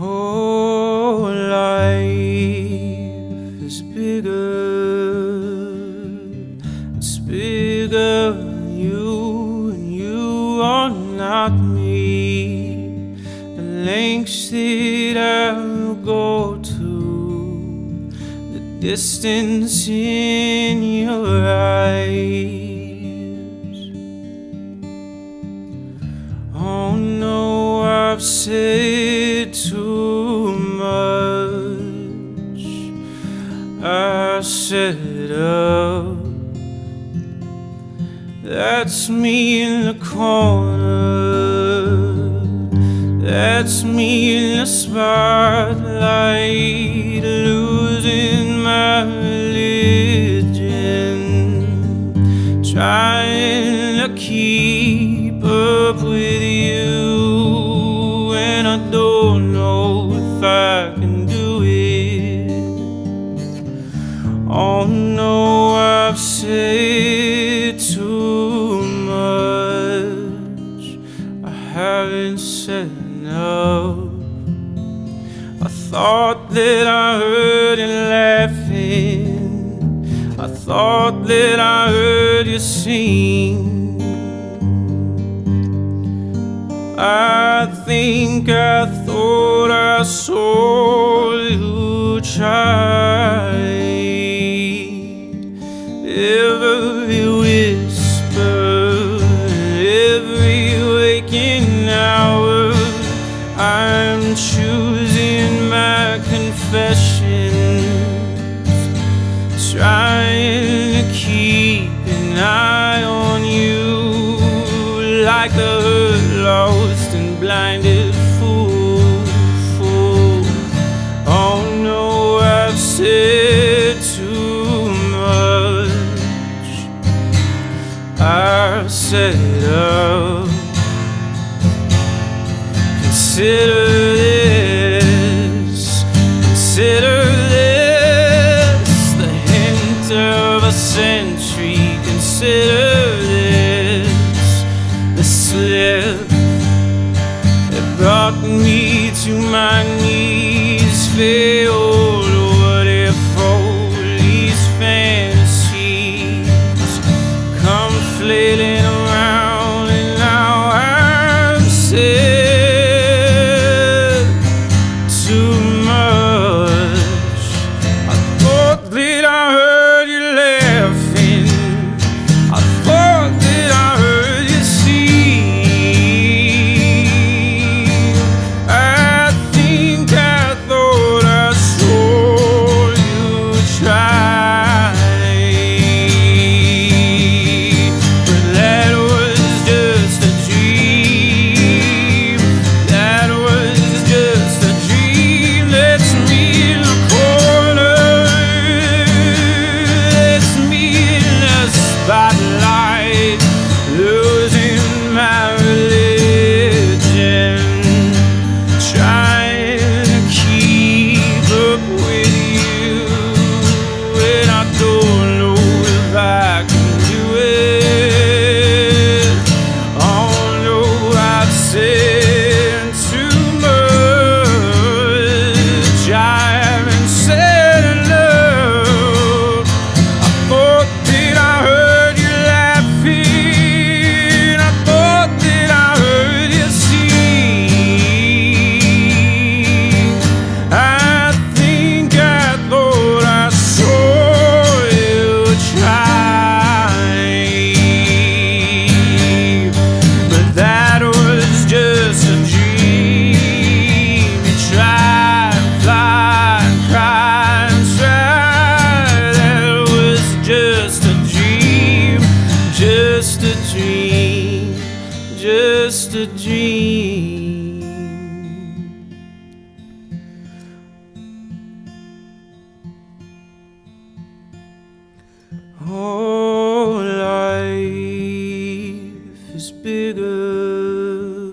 Oh, life is bigger. It's bigger than you, and you are not me. The lengths that I will go to, the distance in your eyes. Oh no, I've said too much. I set up. Oh, that's me in the corner. That's me in the spotlight, losing my religion, trying to keep up with Oh no, I've said too much. I haven't said enough. I thought that I heard you laughing. I thought that I heard you sing. I think I thought I saw you try. Like a hurt, lost and blinded fool. fool. Oh no, I've said too much. I've said up. Consider brought me to my knees failed. Oh, life is bigger.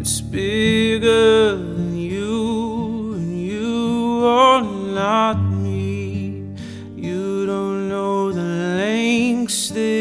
It's bigger than you, and you are not me. You don't know the lengths that.